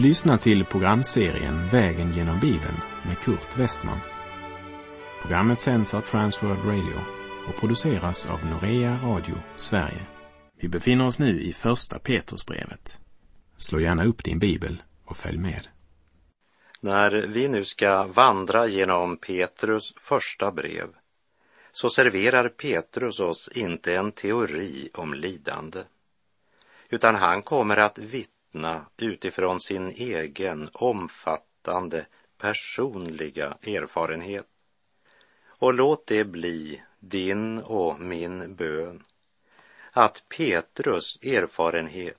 Du lyssnar till programserien Vägen genom Bibeln med Kurt Westman. Programmet sänds av Transworld Radio och produceras av Norea Radio Sverige. Vi befinner oss nu i Första Petrusbrevet. Slå gärna upp din bibel och följ med. När vi nu ska vandra genom Petrus första brev så serverar Petrus oss inte en teori om lidande, utan han kommer att vittna utifrån sin egen omfattande personliga erfarenhet. Och låt det bli din och min bön att Petrus erfarenhet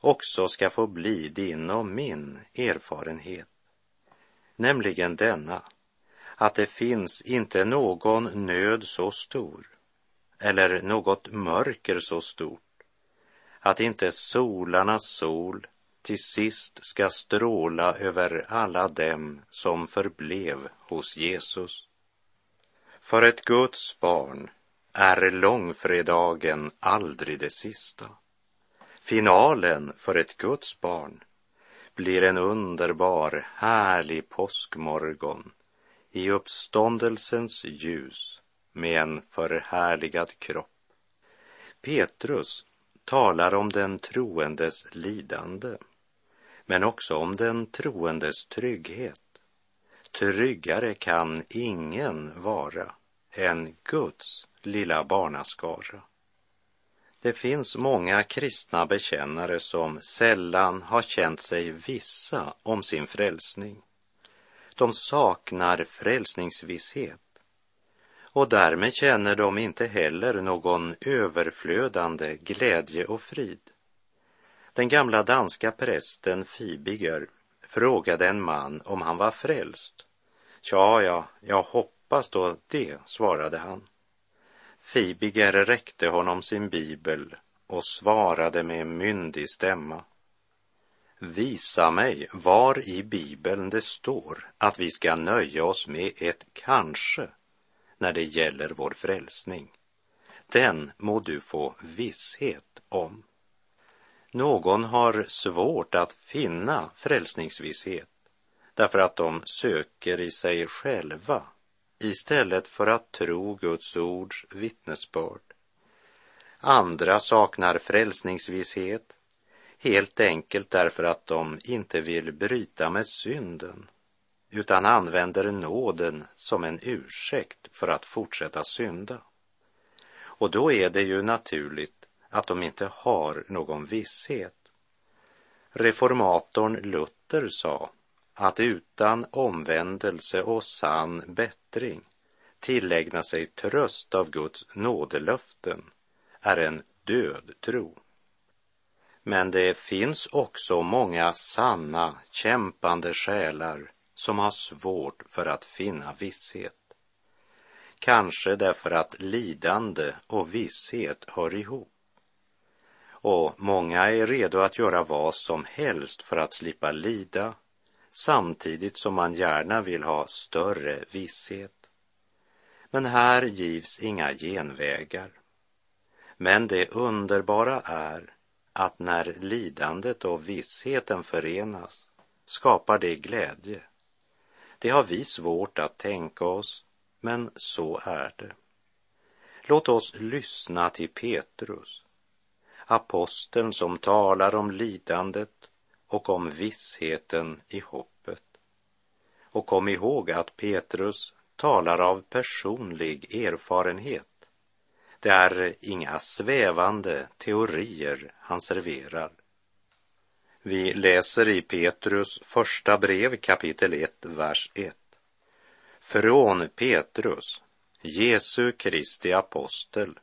också ska få bli din och min erfarenhet, nämligen denna att det finns inte någon nöd så stor eller något mörker så stort att inte solarnas sol till sist ska stråla över alla dem som förblev hos Jesus. För ett Guds barn är långfredagen aldrig det sista. Finalen för ett Guds barn blir en underbar, härlig påskmorgon i uppståndelsens ljus med en förhärligad kropp. Petrus talar om den troendes lidande, men också om den troendes trygghet. Tryggare kan ingen vara än Guds lilla barnaskara. Det finns många kristna bekännare som sällan har känt sig vissa om sin frälsning. De saknar frälsningsvisshet och därmed känner de inte heller någon överflödande glädje och frid. Den gamla danska prästen Fibiger frågade en man om han var frälst. Tja, ja, jag hoppas då det, svarade han. Fibiger räckte honom sin bibel och svarade med myndig stämma. Visa mig var i bibeln det står att vi ska nöja oss med ett kanske när det gäller vår frälsning. Den må du få visshet om. Någon har svårt att finna frälsningsvisshet därför att de söker i sig själva istället för att tro Guds ords vittnesbörd. Andra saknar frälsningsvisshet helt enkelt därför att de inte vill bryta med synden utan använder nåden som en ursäkt för att fortsätta synda. Och då är det ju naturligt att de inte har någon visshet. Reformatorn Luther sa att utan omvändelse och sann bättring tillägna sig tröst av Guds nådelöften är en död tro. Men det finns också många sanna, kämpande själar som har svårt för att finna visshet. Kanske därför att lidande och visshet hör ihop. Och många är redo att göra vad som helst för att slippa lida samtidigt som man gärna vill ha större visshet. Men här givs inga genvägar. Men det underbara är att när lidandet och vissheten förenas skapar det glädje. Det har vi svårt att tänka oss, men så är det. Låt oss lyssna till Petrus, aposteln som talar om lidandet och om vissheten i hoppet. Och kom ihåg att Petrus talar av personlig erfarenhet. Det är inga svävande teorier han serverar. Vi läser i Petrus första brev kapitel 1, vers 1. Från Petrus, Jesu Kristi apostel,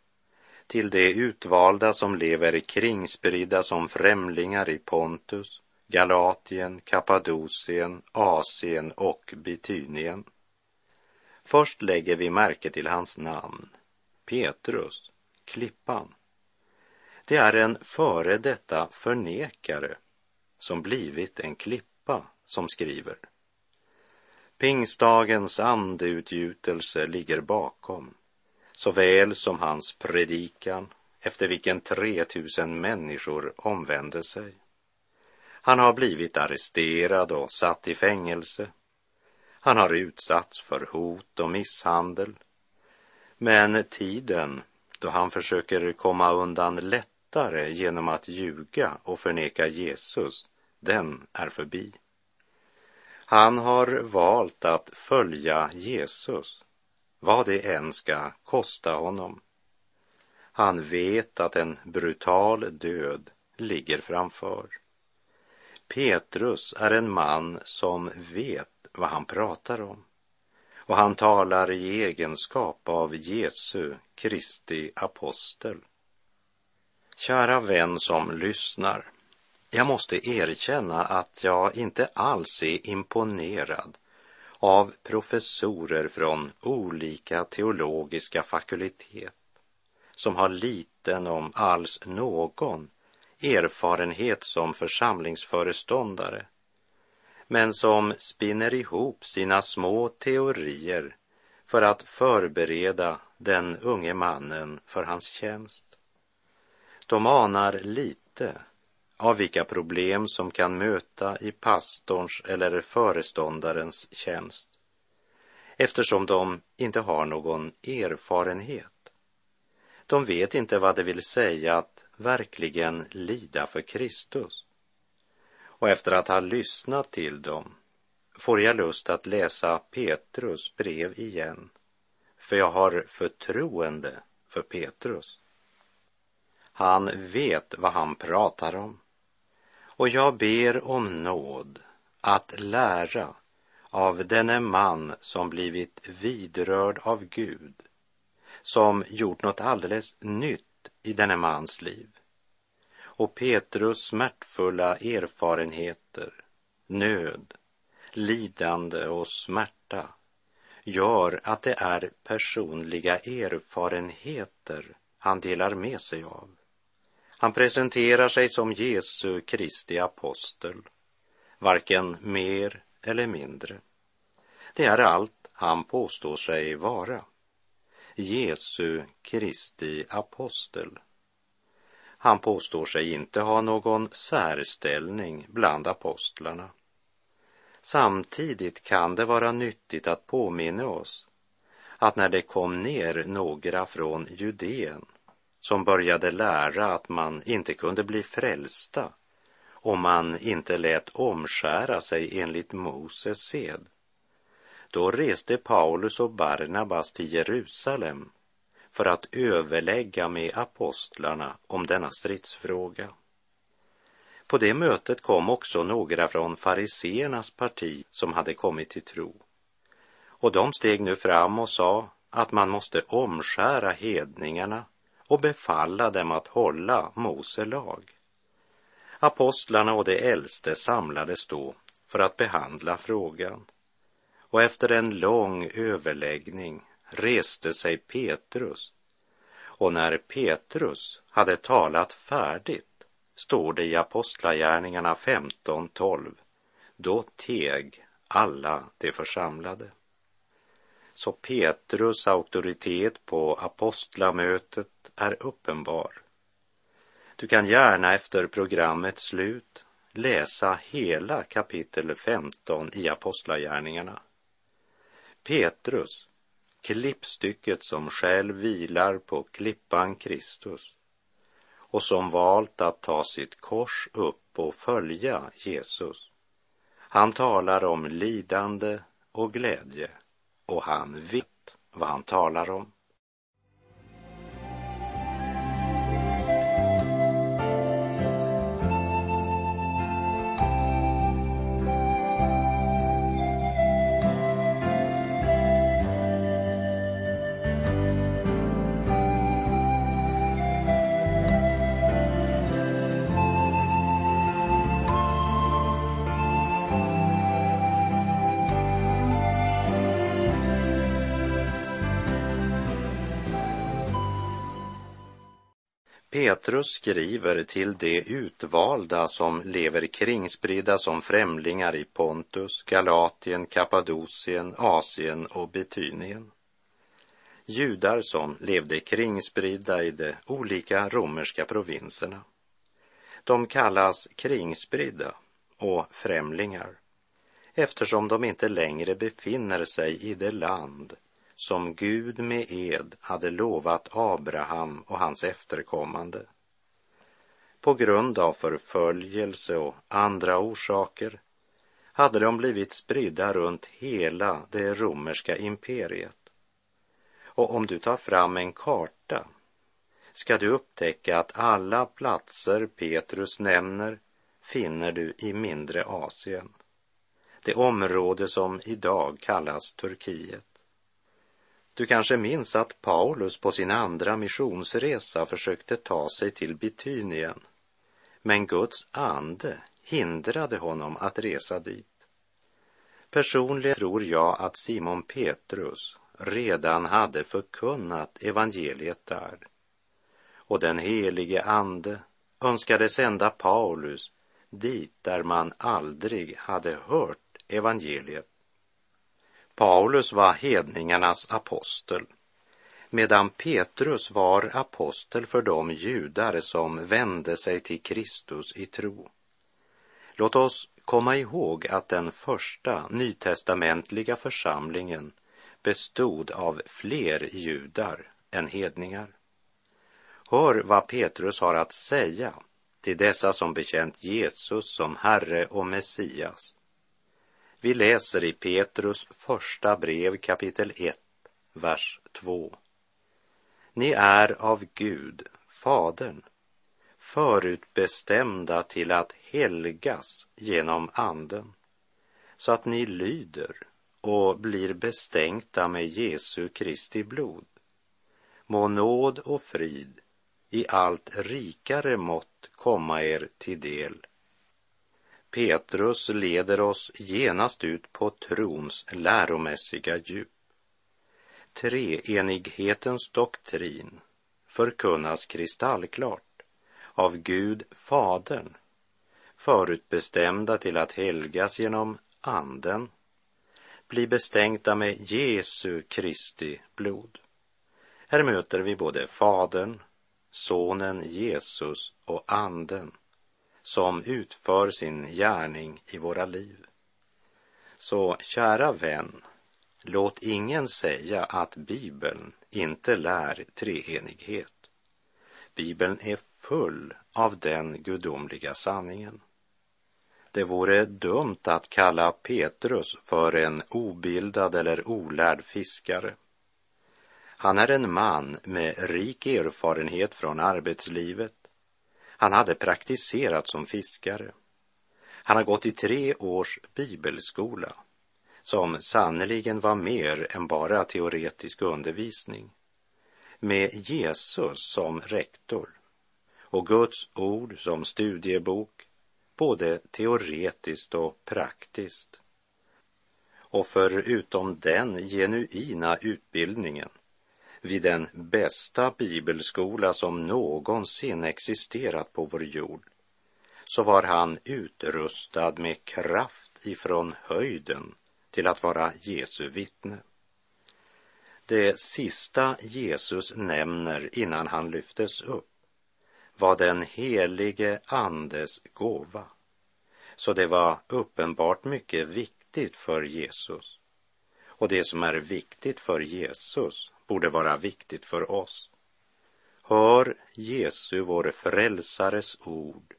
till de utvalda som lever kringspridda som främlingar i Pontus, Galatien, Kappadokien, Asien och Bitynien. Först lägger vi märke till hans namn, Petrus, klippan. Det är en före detta förnekare som blivit en klippa som skriver. Pingstdagens andeutgjutelse ligger bakom, såväl som hans predikan efter vilken 3000 människor omvände sig. Han har blivit arresterad och satt i fängelse. Han har utsatts för hot och misshandel. Men tiden då han försöker komma undan lättare genom att ljuga och förneka Jesus, den är förbi. Han har valt att följa Jesus, vad det än ska kosta honom. Han vet att en brutal död ligger framför. Petrus är en man som vet vad han pratar om och han talar i egenskap av Jesu Kristi apostel. Kära vän som lyssnar, jag måste erkänna att jag inte alls är imponerad av professorer från olika teologiska fakultet som har liten om alls någon erfarenhet som församlingsföreståndare men som spinner ihop sina små teorier för att förbereda den unge mannen för hans tjänst. De anar lite av vilka problem som kan möta i pastorns eller föreståndarens tjänst eftersom de inte har någon erfarenhet. De vet inte vad det vill säga att verkligen lida för Kristus. Och efter att ha lyssnat till dem får jag lust att läsa Petrus brev igen, för jag har förtroende för Petrus. Han vet vad han pratar om. Och jag ber om nåd att lära av denne man som blivit vidrörd av Gud, som gjort något alldeles nytt i denne mans liv och Petrus smärtfulla erfarenheter, nöd, lidande och smärta gör att det är personliga erfarenheter han delar med sig av. Han presenterar sig som Jesu Kristi apostel, varken mer eller mindre. Det är allt han påstår sig vara. Jesu Kristi apostel. Han påstår sig inte ha någon särställning bland apostlarna. Samtidigt kan det vara nyttigt att påminna oss att när det kom ner några från Judeen som började lära att man inte kunde bli frälsta om man inte lät omskära sig enligt Moses sed, då reste Paulus och Barnabas till Jerusalem för att överlägga med apostlarna om denna stridsfråga. På det mötet kom också några från fariseernas parti som hade kommit till tro. Och de steg nu fram och sa att man måste omskära hedningarna och befalla dem att hålla Mose lag. Apostlarna och de äldste samlades då för att behandla frågan. Och efter en lång överläggning reste sig Petrus och när Petrus hade talat färdigt, står det i Apostlagärningarna 15.12, då teg alla de församlade. Så Petrus auktoritet på apostlamötet är uppenbar. Du kan gärna efter programmets slut läsa hela kapitel 15 i Apostlagärningarna. Petrus klippstycket som själv vilar på klippan Kristus och som valt att ta sitt kors upp och följa Jesus. Han talar om lidande och glädje och han vet vad han talar om. Petrus skriver till de utvalda som lever kringspridda som främlingar i Pontus, Galatien, Kappadokien, Asien och Betynien. Judar som levde kringspridda i de olika romerska provinserna. De kallas kringspridda och främlingar eftersom de inte längre befinner sig i det land som Gud med ed hade lovat Abraham och hans efterkommande. På grund av förföljelse och andra orsaker hade de blivit spridda runt hela det romerska imperiet. Och om du tar fram en karta ska du upptäcka att alla platser Petrus nämner finner du i mindre Asien, det område som idag kallas Turkiet. Du kanske minns att Paulus på sin andra missionsresa försökte ta sig till Bitynien, men Guds ande hindrade honom att resa dit. Personligen tror jag att Simon Petrus redan hade förkunnat evangeliet där. Och den helige ande önskade sända Paulus dit där man aldrig hade hört evangeliet. Paulus var hedningarnas apostel, medan Petrus var apostel för de judar som vände sig till Kristus i tro. Låt oss komma ihåg att den första nytestamentliga församlingen bestod av fler judar än hedningar. Hör vad Petrus har att säga till dessa som bekänt Jesus som Herre och Messias. Vi läser i Petrus första brev kapitel 1, vers 2. Ni är av Gud, Fadern, förutbestämda till att helgas genom Anden, så att ni lyder och blir bestänkta med Jesu Kristi blod. Må nåd och frid i allt rikare mått komma er till del. Petrus leder oss genast ut på trons läromässiga djup. Treenighetens doktrin förkunnas kristallklart av Gud Fadern, förutbestämda till att helgas genom Anden, bli bestänkta med Jesu Kristi blod. Här möter vi både Fadern Sonen Jesus och Anden som utför sin gärning i våra liv. Så kära vän, låt ingen säga att Bibeln inte lär treenighet. Bibeln är full av den gudomliga sanningen. Det vore dumt att kalla Petrus för en obildad eller olärd fiskare han är en man med rik erfarenhet från arbetslivet. Han hade praktiserat som fiskare. Han har gått i tre års bibelskola som sannerligen var mer än bara teoretisk undervisning. Med Jesus som rektor och Guds ord som studiebok, både teoretiskt och praktiskt. Och förutom den genuina utbildningen vid den bästa bibelskola som någonsin existerat på vår jord så var han utrustad med kraft ifrån höjden till att vara Jesu vittne. Det sista Jesus nämner innan han lyftes upp var den helige Andes gåva. Så det var uppenbart mycket viktigt för Jesus. Och det som är viktigt för Jesus borde vara viktigt för oss. Hör Jesu, vår frälsares ord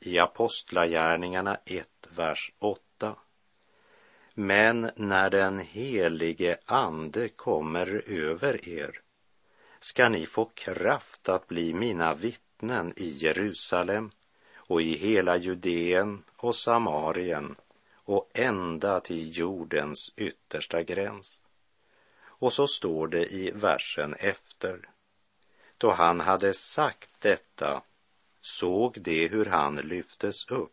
i Apostlagärningarna 1, vers 8. Men när den helige Ande kommer över er ska ni få kraft att bli mina vittnen i Jerusalem och i hela Judeen och Samarien och ända till jordens yttersta gräns. Och så står det i versen efter. Då han hade sagt detta såg de hur han lyftes upp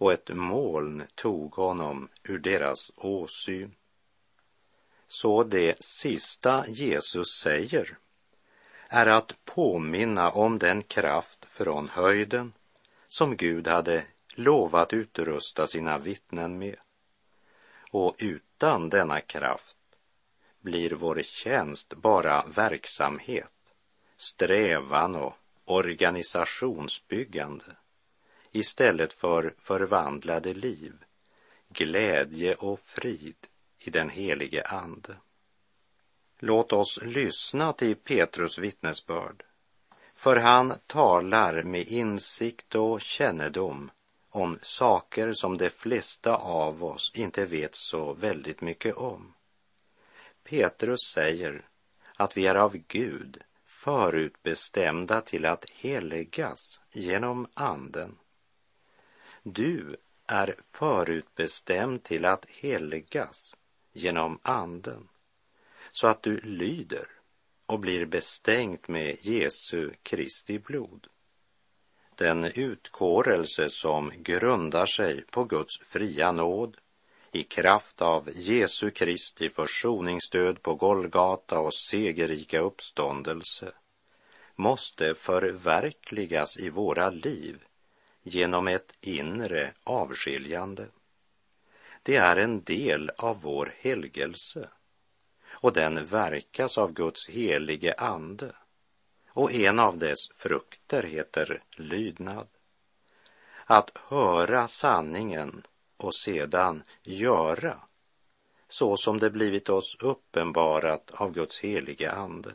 och ett moln tog honom ur deras åsyn. Så det sista Jesus säger är att påminna om den kraft från höjden som Gud hade lovat utrusta sina vittnen med. Och utan denna kraft blir vår tjänst bara verksamhet, strävan och organisationsbyggande. istället för förvandlade liv, glädje och frid i den helige Ande. Låt oss lyssna till Petrus vittnesbörd, för han talar med insikt och kännedom om saker som de flesta av oss inte vet så väldigt mycket om. Petrus säger att vi är av Gud förutbestämda till att helgas genom Anden. Du är förutbestämd till att helgas genom Anden så att du lyder och blir bestänkt med Jesu Kristi blod. Den utkårelse som grundar sig på Guds fria nåd i kraft av Jesu Kristi försoningsdöd på Golgata och segerrika uppståndelse måste förverkligas i våra liv genom ett inre avskiljande. Det är en del av vår helgelse och den verkas av Guds helige ande och en av dess frukter heter lydnad. Att höra sanningen och sedan göra så som det blivit oss uppenbarat av Guds helige ande.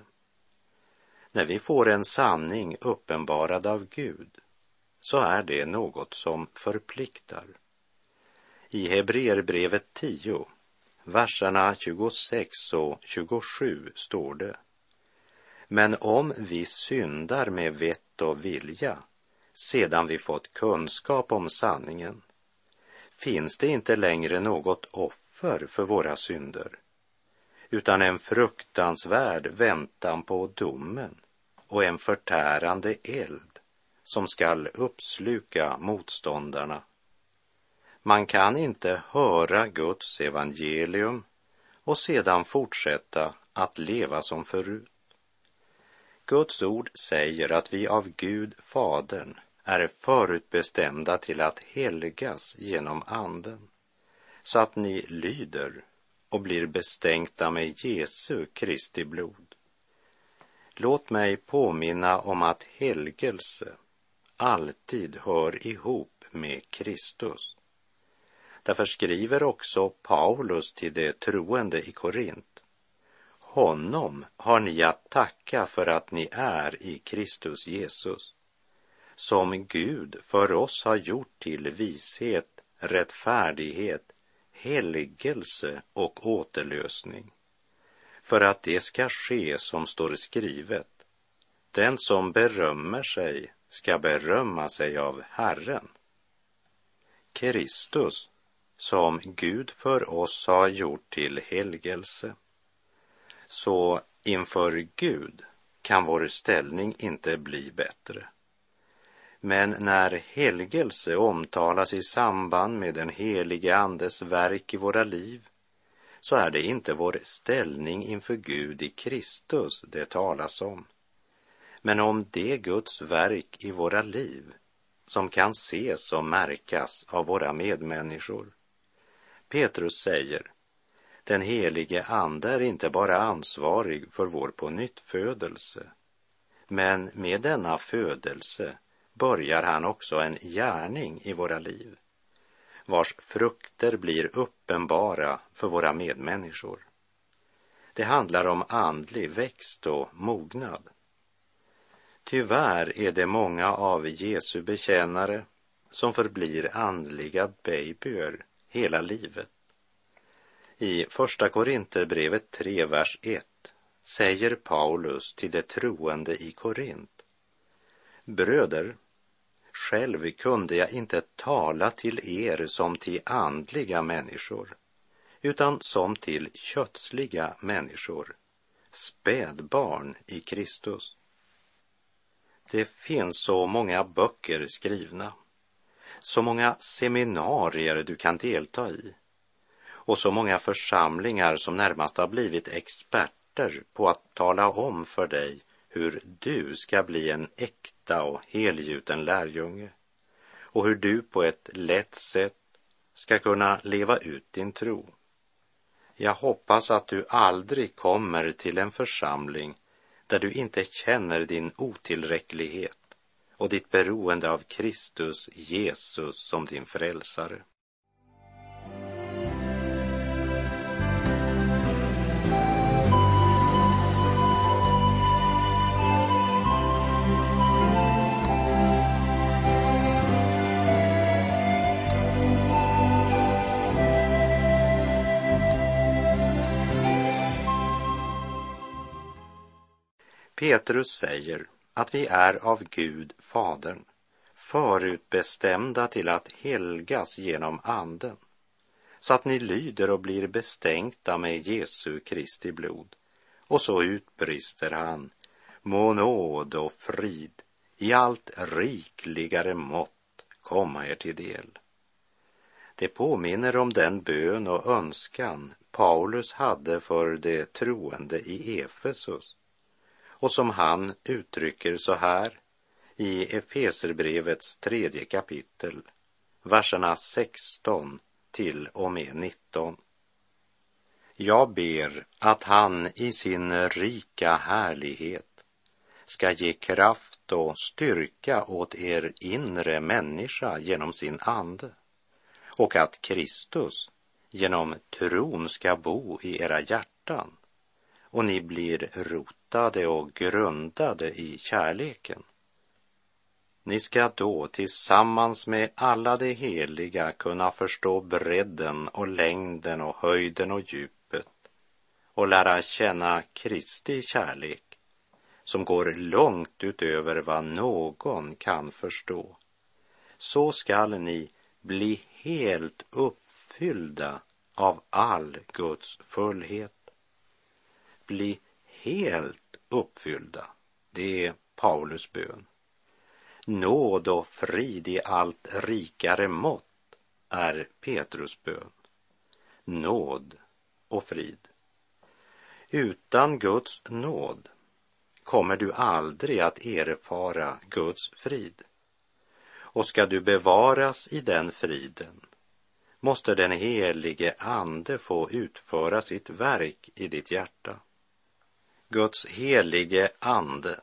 När vi får en sanning uppenbarad av Gud så är det något som förpliktar. I Hebreerbrevet 10, verserna 26 och 27 står det. Men om vi syndar med vett och vilja sedan vi fått kunskap om sanningen finns det inte längre något offer för våra synder utan en fruktansvärd väntan på domen och en förtärande eld som skall uppsluka motståndarna. Man kan inte höra Guds evangelium och sedan fortsätta att leva som förut. Guds ord säger att vi av Gud, Fadern, är förutbestämda till att helgas genom Anden, så att ni lyder och blir bestänkta med Jesu Kristi blod. Låt mig påminna om att helgelse alltid hör ihop med Kristus. Därför skriver också Paulus till de troende i Korint. Honom har ni att tacka för att ni är i Kristus Jesus som Gud för oss har gjort till vishet, rättfärdighet, helgelse och återlösning, för att det ska ske som står skrivet. Den som berömmer sig ska berömma sig av Herren. Kristus, som Gud för oss har gjort till helgelse. Så inför Gud kan vår ställning inte bli bättre. Men när helgelse omtalas i samband med den helige Andes verk i våra liv så är det inte vår ställning inför Gud i Kristus det talas om, men om det Guds verk i våra liv som kan ses och märkas av våra medmänniskor. Petrus säger, den helige Ande är inte bara ansvarig för vår pånyttfödelse, men med denna födelse börjar han också en gärning i våra liv vars frukter blir uppenbara för våra medmänniskor. Det handlar om andlig växt och mognad. Tyvärr är det många av Jesu bekännare som förblir andliga babyer hela livet. I Första Korinterbrevet 3, vers 1 säger Paulus till de troende i Korint. Bröder, själv kunde jag inte tala till er som till andliga människor, utan som till kötsliga människor, spädbarn i Kristus. Det finns så många böcker skrivna, så många seminarier du kan delta i och så många församlingar som närmast har blivit experter på att tala om för dig hur du ska bli en äkta och helgjuten lärjunge och hur du på ett lätt sätt ska kunna leva ut din tro. Jag hoppas att du aldrig kommer till en församling där du inte känner din otillräcklighet och ditt beroende av Kristus Jesus som din frälsare. Petrus säger att vi är av Gud, Fadern, förutbestämda till att helgas genom Anden, så att ni lyder och blir bestänkta med Jesu Kristi blod. Och så utbrister han, må nåd och frid i allt rikligare mått komma er till del. Det påminner om den bön och önskan Paulus hade för de troende i Efesus och som han uttrycker så här i Efeserbrevets tredje kapitel, verserna 16 till och med 19. Jag ber att han i sin rika härlighet ska ge kraft och styrka åt er inre människa genom sin ande och att Kristus genom tron ska bo i era hjärtan och ni blir rotade och grundade i kärleken. Ni ska då tillsammans med alla de heliga kunna förstå bredden och längden och höjden och djupet och lära känna Kristi kärlek som går långt utöver vad någon kan förstå. Så skall ni bli helt uppfyllda av all Guds fullhet bli helt uppfyllda. Det är Paulus bön. Nåd och frid i allt rikare mått är Petrus bön. Nåd och frid. Utan Guds nåd kommer du aldrig att erfara Guds frid. Och ska du bevaras i den friden måste den helige Ande få utföra sitt verk i ditt hjärta. Guds helige ande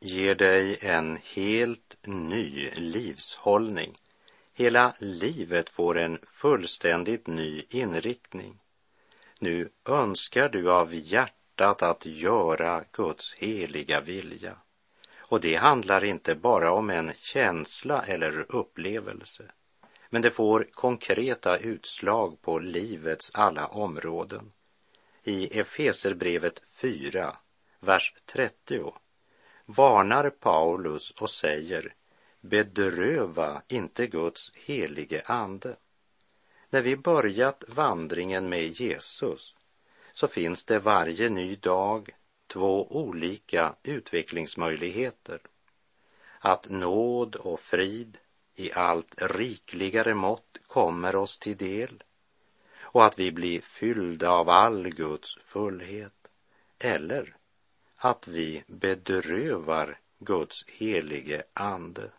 ger dig en helt ny livshållning. Hela livet får en fullständigt ny inriktning. Nu önskar du av hjärtat att göra Guds heliga vilja. Och det handlar inte bara om en känsla eller upplevelse, men det får konkreta utslag på livets alla områden. I Efeserbrevet 4 vers 30 varnar Paulus och säger bedröva inte Guds helige ande. När vi börjat vandringen med Jesus så finns det varje ny dag två olika utvecklingsmöjligheter. Att nåd och frid i allt rikligare mått kommer oss till del och att vi blir fyllda av all Guds fullhet. Eller att vi bedrövar Guds helige ande.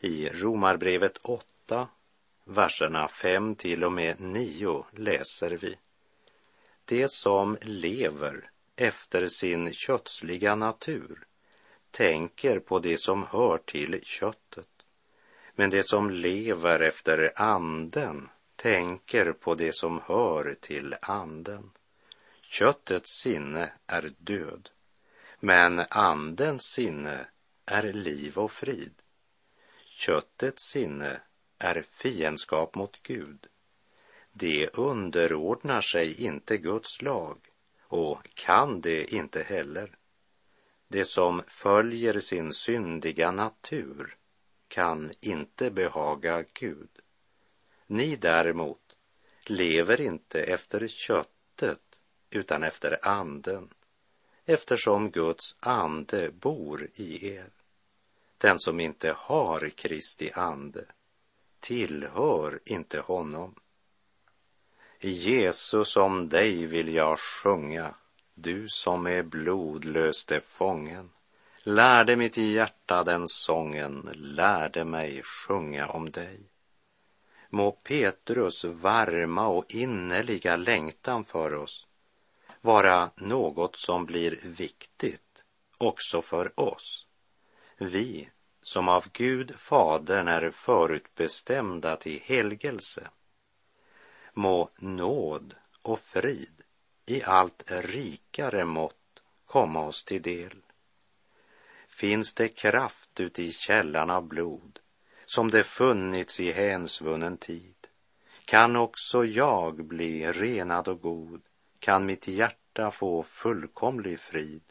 I Romarbrevet 8, verserna 5 till och med 9 läser vi. Det som lever efter sin kötsliga natur tänker på det som hör till köttet. Men det som lever efter anden tänker på det som hör till anden. Köttets sinne är död, men andens sinne är liv och frid. Köttets sinne är fiendskap mot Gud. Det underordnar sig inte Guds lag och kan det inte heller. Det som följer sin syndiga natur kan inte behaga Gud. Ni däremot lever inte efter köttet utan efter anden eftersom Guds ande bor i er. Den som inte har Kristi ande tillhör inte honom. Jesus om dig vill jag sjunga, du som är blodlöste fången. Lärde mitt hjärta den sången, lärde mig sjunga om dig. Må Petrus varma och innerliga längtan för oss vara något som blir viktigt också för oss. Vi som av Gud Fadern är förutbestämda till helgelse, må nåd och frid i allt rikare mått komma oss till del. Finns det kraft uti källan av blod som det funnits i hänsvunnen tid, kan också jag bli renad och god, kan mitt hjärta få fullkomlig frid.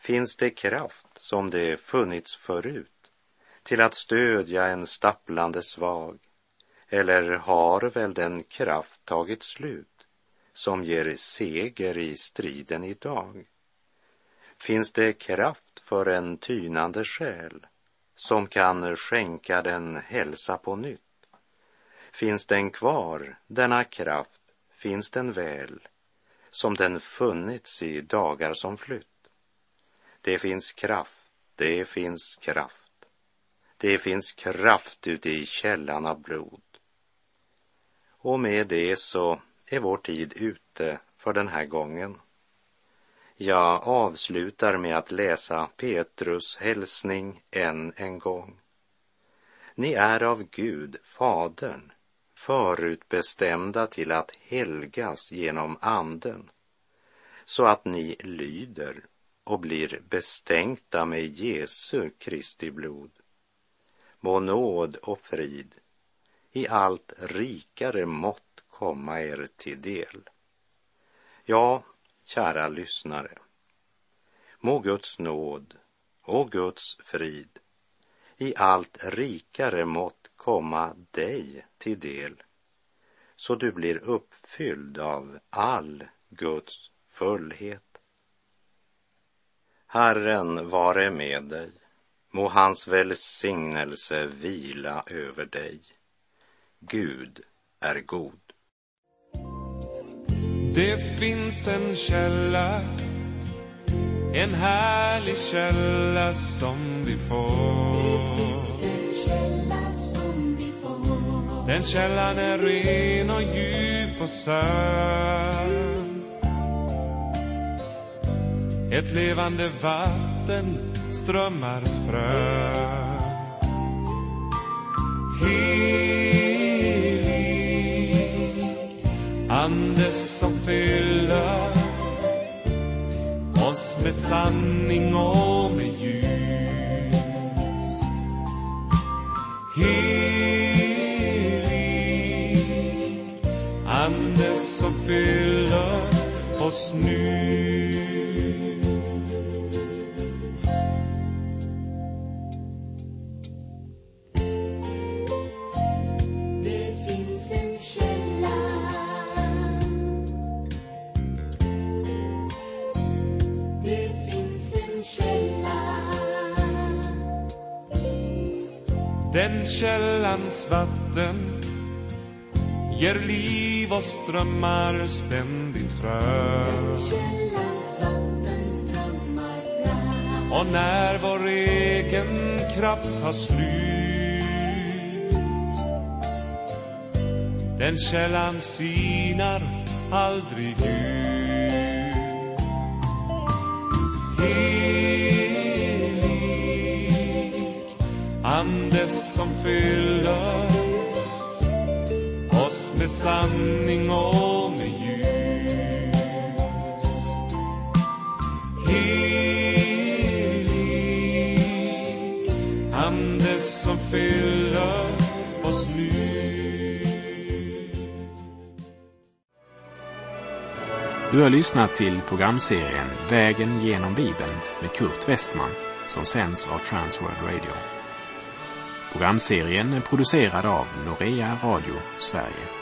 Finns det kraft som det funnits förut till att stödja en stapplande svag, eller har väl den kraft tagit slut som ger seger i striden idag? Finns det kraft för en tynande själ som kan skänka den hälsa på nytt? Finns den kvar, denna kraft, finns den väl, som den funnits i dagar som flytt? Det finns kraft, det finns kraft. Det finns kraft ute i källan av blod. Och med det så är vår tid ute för den här gången. Jag avslutar med att läsa Petrus hälsning än en gång. Ni är av Gud, Fadern, förutbestämda till att helgas genom Anden, så att ni lyder och blir bestänkta med Jesu Kristi blod. Må nåd och frid i allt rikare mått komma er till del. Ja, kära lyssnare. Må Guds nåd och Guds frid i allt rikare mått komma dig till del så du blir uppfylld av all Guds fullhet. Herren vare med dig. Må hans välsignelse vila över dig. Gud är god. Det finns en källa, en härlig källa som vi får. Den källan är ren och djup och sann. Ett levande vatten strömmar fram. Helig Ande som fyller oss med sanning och med ljus. Helig fyller oss nu. Den källans vatten ger liv och strömmar ständigt fram. Och när vår egen kraft har slut den källan sinar aldrig ut. Helig Ande som fyller med sanning och med ljus. Helig Ande som fyller oss nu. Du har lyssnat till programserien Vägen genom Bibeln med Kurt Westman som sänds av Transworld Radio. Programserien är producerad av Norea Radio Sverige.